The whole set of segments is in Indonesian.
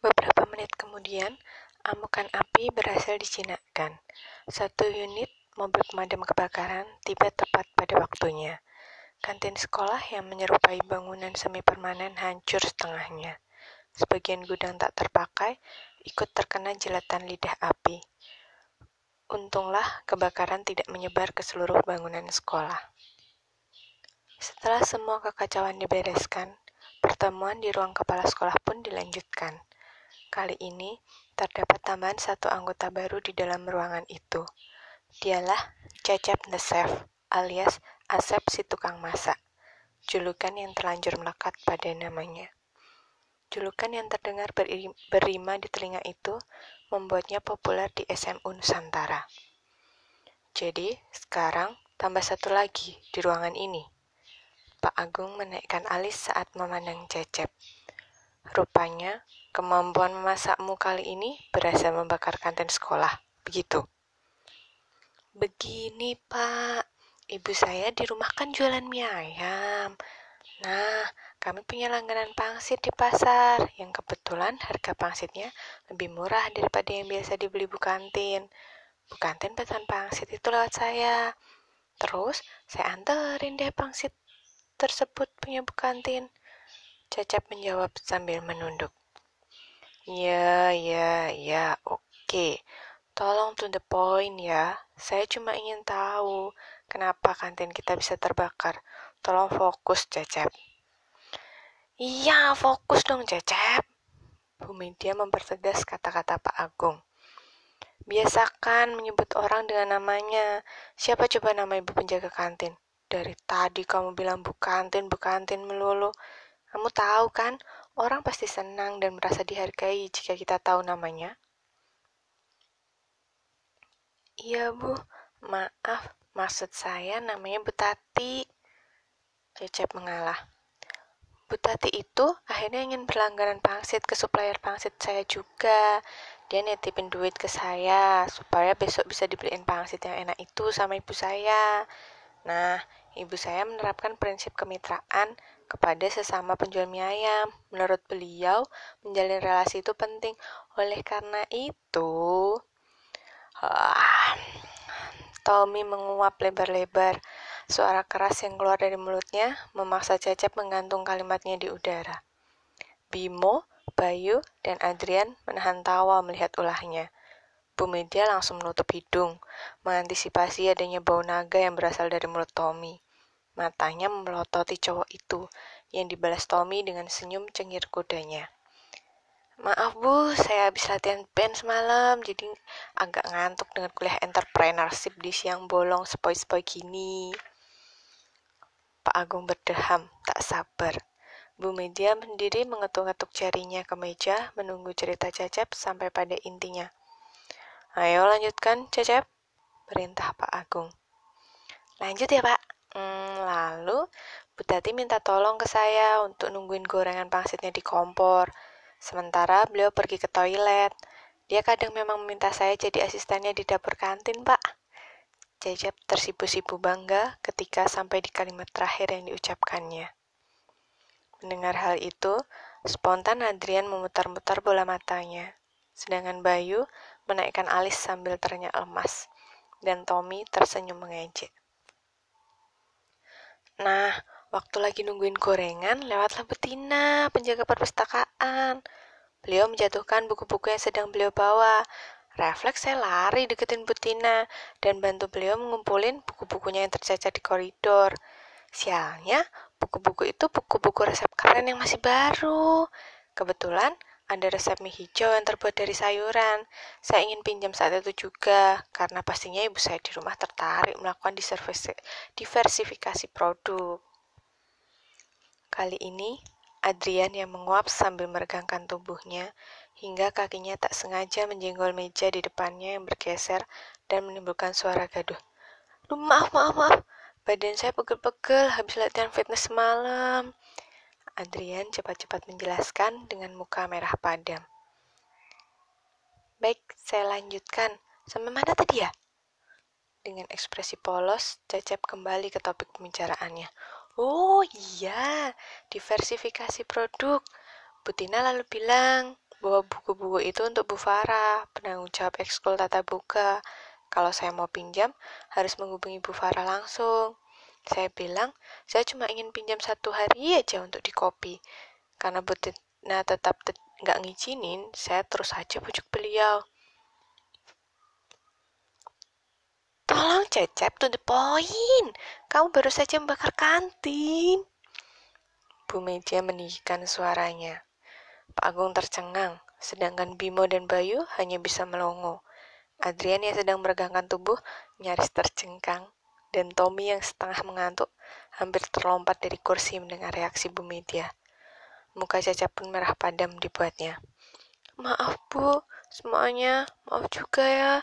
Beberapa menit kemudian, amukan api berhasil dijinakkan. Satu unit mobil pemadam kebakaran tiba tepat pada waktunya. Kantin sekolah yang menyerupai bangunan semi permanen hancur setengahnya. Sebagian gudang tak terpakai ikut terkena jelatan lidah api. Untunglah kebakaran tidak menyebar ke seluruh bangunan sekolah. Setelah semua kekacauan dibereskan, pertemuan di ruang kepala sekolah pun dilanjutkan. Kali ini, terdapat tambahan satu anggota baru di dalam ruangan itu. Dialah Cecep the Chef, alias Asep si tukang masak. Julukan yang terlanjur melekat pada namanya. Julukan yang terdengar berima di telinga itu membuatnya populer di SMU Nusantara. Jadi, sekarang tambah satu lagi di ruangan ini. Pak Agung menaikkan alis saat memandang Cecep. Rupanya, kemampuan memasakmu kali ini berhasil membakar kantin sekolah. Begitu. Begini, Pak. Ibu saya di rumah kan jualan mie ayam. Nah, kami punya langganan pangsit di pasar, yang kebetulan harga pangsitnya lebih murah daripada yang biasa dibeli Bu Kantin. Bu Kantin pesan pangsit itu lewat saya. Terus, saya anterin deh pangsit tersebut punya Bu Kantin. Cecep menjawab sambil menunduk. Ya, ya, ya, oke. Tolong to the point ya. Saya cuma ingin tahu kenapa kantin kita bisa terbakar. Tolong fokus, Cecep. Iya, fokus dong, Cecep. Bu Media mempertegas kata-kata Pak Agung. Biasakan menyebut orang dengan namanya. Siapa coba nama ibu penjaga kantin? Dari tadi kamu bilang bu kantin, bu kantin melulu. Kamu tahu kan, orang pasti senang dan merasa dihargai jika kita tahu namanya. Iya, Bu. Maaf, maksud saya namanya Bu Tati. Cecep mengalah. Bu Tati itu akhirnya ingin berlangganan pangsit ke supplier pangsit saya juga. Dia nitipin duit ke saya supaya besok bisa dibeliin pangsit yang enak itu sama ibu saya. Nah, ibu saya menerapkan prinsip kemitraan kepada sesama penjual mie ayam. Menurut beliau, menjalin relasi itu penting. Oleh karena itu, uh, Tommy menguap lebar-lebar. Suara keras yang keluar dari mulutnya memaksa Cecep menggantung kalimatnya di udara. Bimo, Bayu, dan Adrian menahan tawa melihat ulahnya. Bu Media langsung menutup hidung, mengantisipasi adanya bau naga yang berasal dari mulut Tommy. Matanya melototi cowok itu, yang dibalas Tommy dengan senyum cengir kudanya. Maaf bu, saya habis latihan band semalam, jadi agak ngantuk dengan kuliah entrepreneurship di siang bolong sepoi-sepoi gini. Pak Agung berdeham, tak sabar. Bu Media sendiri mengetuk-ngetuk jarinya ke meja, menunggu cerita Cecep sampai pada intinya. Ayo lanjutkan, Cecep, perintah Pak Agung. Lanjut ya, Pak. Hmm, lalu, Bu Tati minta tolong ke saya untuk nungguin gorengan pangsitnya di kompor. Sementara beliau pergi ke toilet. Dia kadang memang meminta saya jadi asistennya di dapur kantin, Pak. Cecep tersipu-sipu bangga ketika sampai di kalimat terakhir yang diucapkannya. Mendengar hal itu, spontan Adrian memutar-mutar bola matanya, sedangkan Bayu menaikkan alis sambil ternyata lemas, dan Tommy tersenyum mengejek. Nah, waktu lagi nungguin gorengan, lewatlah Betina, penjaga perpustakaan. Beliau menjatuhkan buku-buku yang sedang beliau bawa. Refleks saya lari deketin Betina dan bantu beliau mengumpulin buku-bukunya yang tercecer di koridor. Sialnya, buku-buku itu buku-buku resep keren yang masih baru. Kebetulan, ada resep mie hijau yang terbuat dari sayuran. Saya ingin pinjam saat itu juga, karena pastinya ibu saya di rumah tertarik melakukan diversifikasi produk. Kali ini, Adrian yang menguap sambil meregangkan tubuhnya, hingga kakinya tak sengaja menjenggol meja di depannya yang bergeser dan menimbulkan suara gaduh. Duh, maaf, maaf, maaf. Badan saya pegel-pegel habis latihan fitness semalam. Adrian cepat-cepat menjelaskan dengan muka merah padam. Baik, saya lanjutkan. Sampai mana tadi ya? Dengan ekspresi polos, Cecep kembali ke topik pembicaraannya. Oh iya, diversifikasi produk. Butina lalu bilang, bahwa buku-buku itu untuk Bu Farah, penanggung jawab ekskul tata buka. Kalau saya mau pinjam, harus menghubungi Bu Farah langsung. Saya bilang, saya cuma ingin pinjam satu hari aja untuk di kopi. Karena Bu Nah, tetap nggak ngizinin, saya terus aja bujuk beliau. Tolong Cecep, to the point. Kamu baru saja membakar kantin. Bu Media meninggikan suaranya. Pak Agung tercengang, sedangkan Bimo dan Bayu hanya bisa melongo. Adrian yang sedang meregangkan tubuh nyaris tercengkang, dan Tommy yang setengah mengantuk hampir terlompat dari kursi mendengar reaksi Bu Media. Muka Caca pun merah padam dibuatnya. Maaf Bu, semuanya, maaf juga ya.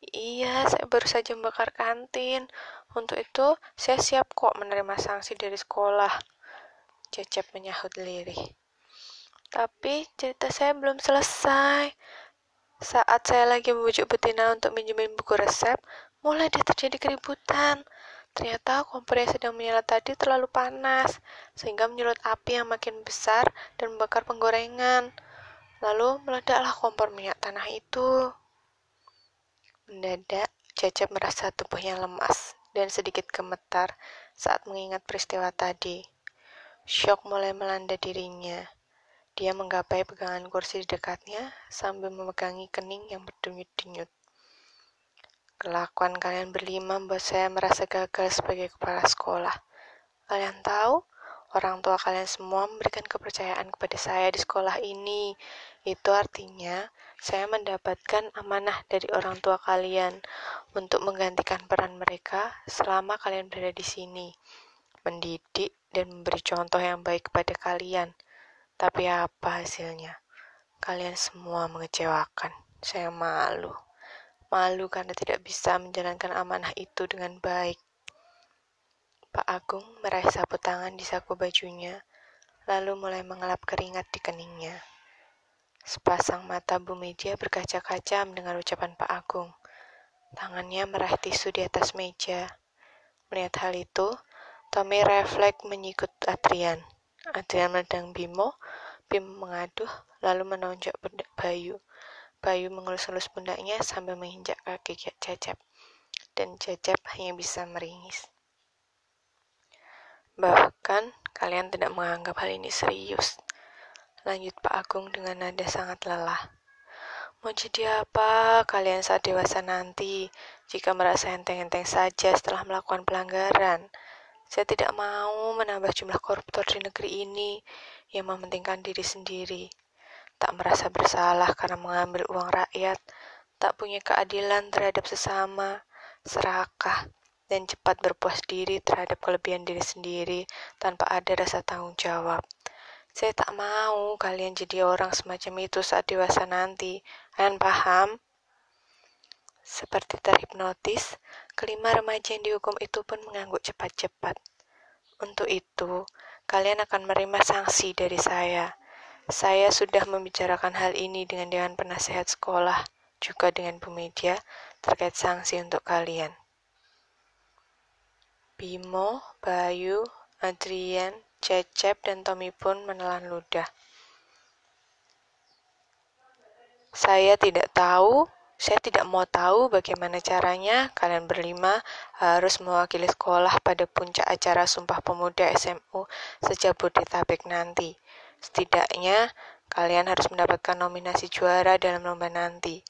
Iya, saya baru saja membakar kantin. Untuk itu, saya siap kok menerima sanksi dari sekolah. Cecep menyahut lirih. Tapi cerita saya belum selesai. Saat saya lagi membujuk betina untuk minjemin buku resep, mulai dia terjadi keributan. Ternyata kompor yang sedang menyala tadi terlalu panas, sehingga menyulut api yang makin besar dan membakar penggorengan. Lalu meledaklah kompor minyak tanah itu. Mendadak, Cecep merasa tubuhnya lemas dan sedikit gemetar saat mengingat peristiwa tadi. Syok mulai melanda dirinya. Dia menggapai pegangan kursi di dekatnya sambil memegangi kening yang berdenyut-denyut. Kelakuan kalian berlima membuat saya merasa gagal sebagai kepala sekolah. Kalian tahu, orang tua kalian semua memberikan kepercayaan kepada saya di sekolah ini. Itu artinya saya mendapatkan amanah dari orang tua kalian untuk menggantikan peran mereka selama kalian berada di sini, mendidik dan memberi contoh yang baik kepada kalian. Tapi apa hasilnya? Kalian semua mengecewakan. Saya malu. Malu karena tidak bisa menjalankan amanah itu dengan baik. Pak Agung meraih sapu tangan di saku bajunya, lalu mulai mengelap keringat di keningnya. Sepasang mata Bu Media berkaca-kaca mendengar ucapan Pak Agung. Tangannya meraih tisu di atas meja. Melihat hal itu, Tommy refleks menyikut Adrian. Adrian meledang Bimo, Bimo mengaduh, lalu menonjok Bayu. Bayu mengelus-elus pundaknya sambil menginjak kaki Cecep. Dan Cecep hanya bisa meringis. Bahkan, kalian tidak menganggap hal ini serius. Lanjut Pak Agung dengan nada sangat lelah. Mau jadi apa kalian saat dewasa nanti jika merasa enteng-enteng saja setelah melakukan pelanggaran? Saya tidak mau menambah jumlah koruptor di negeri ini yang mementingkan diri sendiri. Tak merasa bersalah karena mengambil uang rakyat, tak punya keadilan terhadap sesama, serakah, dan cepat berpuas diri terhadap kelebihan diri sendiri tanpa ada rasa tanggung jawab. Saya tak mau kalian jadi orang semacam itu saat dewasa nanti. Kalian paham? Seperti terhipnotis, kelima remaja yang dihukum itu pun mengangguk cepat-cepat. Untuk itu, kalian akan menerima sanksi dari saya. Saya sudah membicarakan hal ini dengan Dewan Penasehat Sekolah, juga dengan Bu Media, terkait sanksi untuk kalian. Bimo, Bayu, Adrian, Cecep dan Tommy pun menelan ludah. Saya tidak tahu, saya tidak mau tahu bagaimana caranya kalian berlima harus mewakili sekolah pada puncak acara Sumpah Pemuda SMU sejabodetabek nanti. Setidaknya, kalian harus mendapatkan nominasi juara dalam lomba nanti.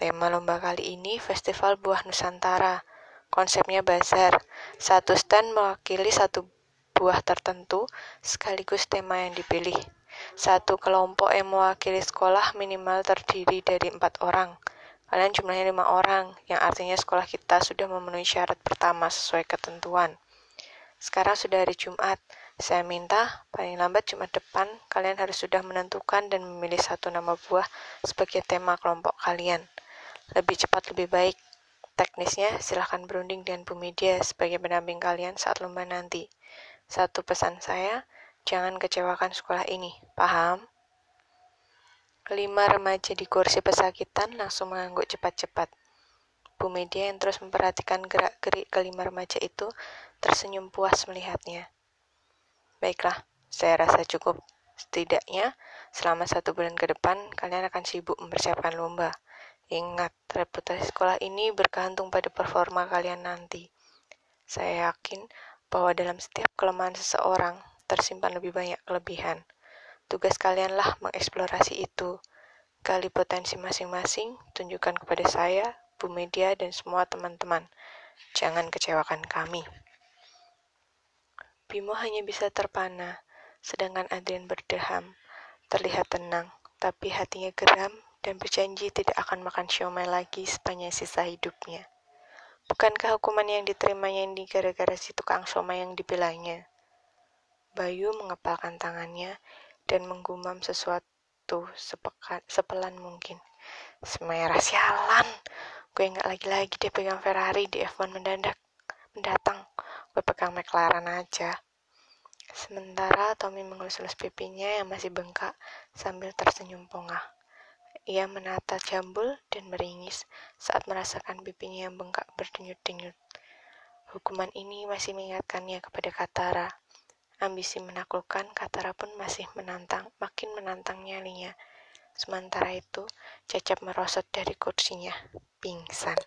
Tema lomba kali ini Festival Buah Nusantara. Konsepnya bazar. Satu stand mewakili satu buah tertentu sekaligus tema yang dipilih. Satu kelompok yang mewakili sekolah minimal terdiri dari empat orang. Kalian jumlahnya lima orang, yang artinya sekolah kita sudah memenuhi syarat pertama sesuai ketentuan. Sekarang sudah hari Jumat. Saya minta paling lambat Jumat depan kalian harus sudah menentukan dan memilih satu nama buah sebagai tema kelompok kalian. Lebih cepat lebih baik. Teknisnya silahkan berunding dengan Bu Media sebagai pendamping kalian saat lomba nanti. Satu pesan saya, jangan kecewakan sekolah ini, paham? Kelima remaja di kursi pesakitan langsung mengangguk cepat-cepat. Bu Media yang terus memperhatikan gerak-gerik kelima remaja itu tersenyum puas melihatnya. Baiklah, saya rasa cukup. Setidaknya, selama satu bulan ke depan, kalian akan sibuk mempersiapkan lomba. Ingat, reputasi sekolah ini bergantung pada performa kalian nanti. Saya yakin bahwa dalam setiap kelemahan seseorang tersimpan lebih banyak kelebihan. Tugas kalianlah mengeksplorasi itu. Gali potensi masing-masing, tunjukkan kepada saya, Bu Media, dan semua teman-teman. Jangan kecewakan kami. Bimo hanya bisa terpana, sedangkan Adrian berdeham. Terlihat tenang, tapi hatinya geram dan berjanji tidak akan makan siomay lagi sepanjang sisa hidupnya. Bukankah hukuman yang diterimanya ini gara-gara si tukang somai yang dibelanya? Bayu mengepalkan tangannya dan menggumam sesuatu sepekan, sepelan mungkin. Semerah sialan, gue nggak lagi-lagi deh pegang Ferrari di F1 mendadak mendatang. Gue pegang McLaren aja. Sementara Tommy mengelus-elus pipinya yang masih bengkak sambil tersenyum pongah. Ia menata jambul dan meringis saat merasakan pipinya yang bengkak berdenyut-denyut. Hukuman ini masih mengingatkannya kepada Katara, Ambisi menaklukkan, Katara pun masih menantang, makin menantang nyalinya. Sementara itu, Cecep merosot dari kursinya, pingsan.